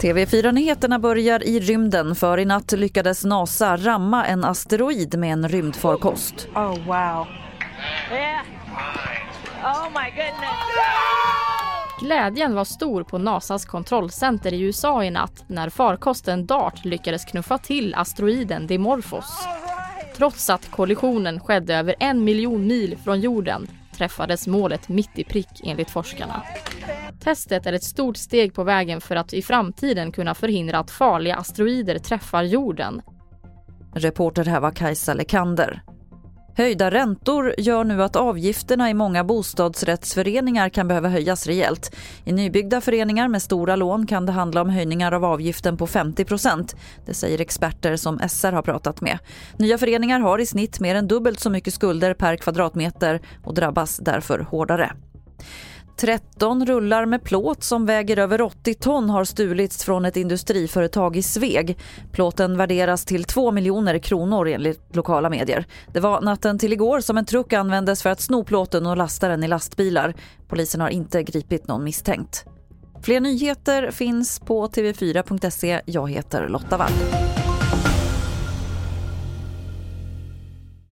TV4-nyheterna börjar i rymden för i natt lyckades NASA ramma en asteroid med en rymdfarkost. Oh wow. Yeah. Oh my goodness. Glädjen var stor på Nasas kontrollcenter i USA i natt när farkosten DART lyckades knuffa till asteroiden Dimorphos. Trots att kollisionen skedde över en miljon mil från jorden träffades målet mitt i prick enligt forskarna. Testet är ett stort steg på vägen för att i framtiden kunna förhindra att farliga asteroider träffar jorden. Reporter här var Kajsa Lekander. Höjda räntor gör nu att avgifterna i många bostadsrättsföreningar kan behöva höjas rejält. I nybyggda föreningar med stora lån kan det handla om höjningar av avgiften på 50% Det säger experter som SR har pratat med. Nya föreningar har i snitt mer än dubbelt så mycket skulder per kvadratmeter och drabbas därför hårdare. 13 rullar med plåt som väger över 80 ton har stulits från ett industriföretag i Sveg. Plåten värderas till 2 miljoner kronor enligt lokala medier. Det var natten till igår som en truck användes för att sno plåten och lasta den i lastbilar. Polisen har inte gripit någon misstänkt. Fler nyheter finns på tv4.se. Jag heter Lotta Wall.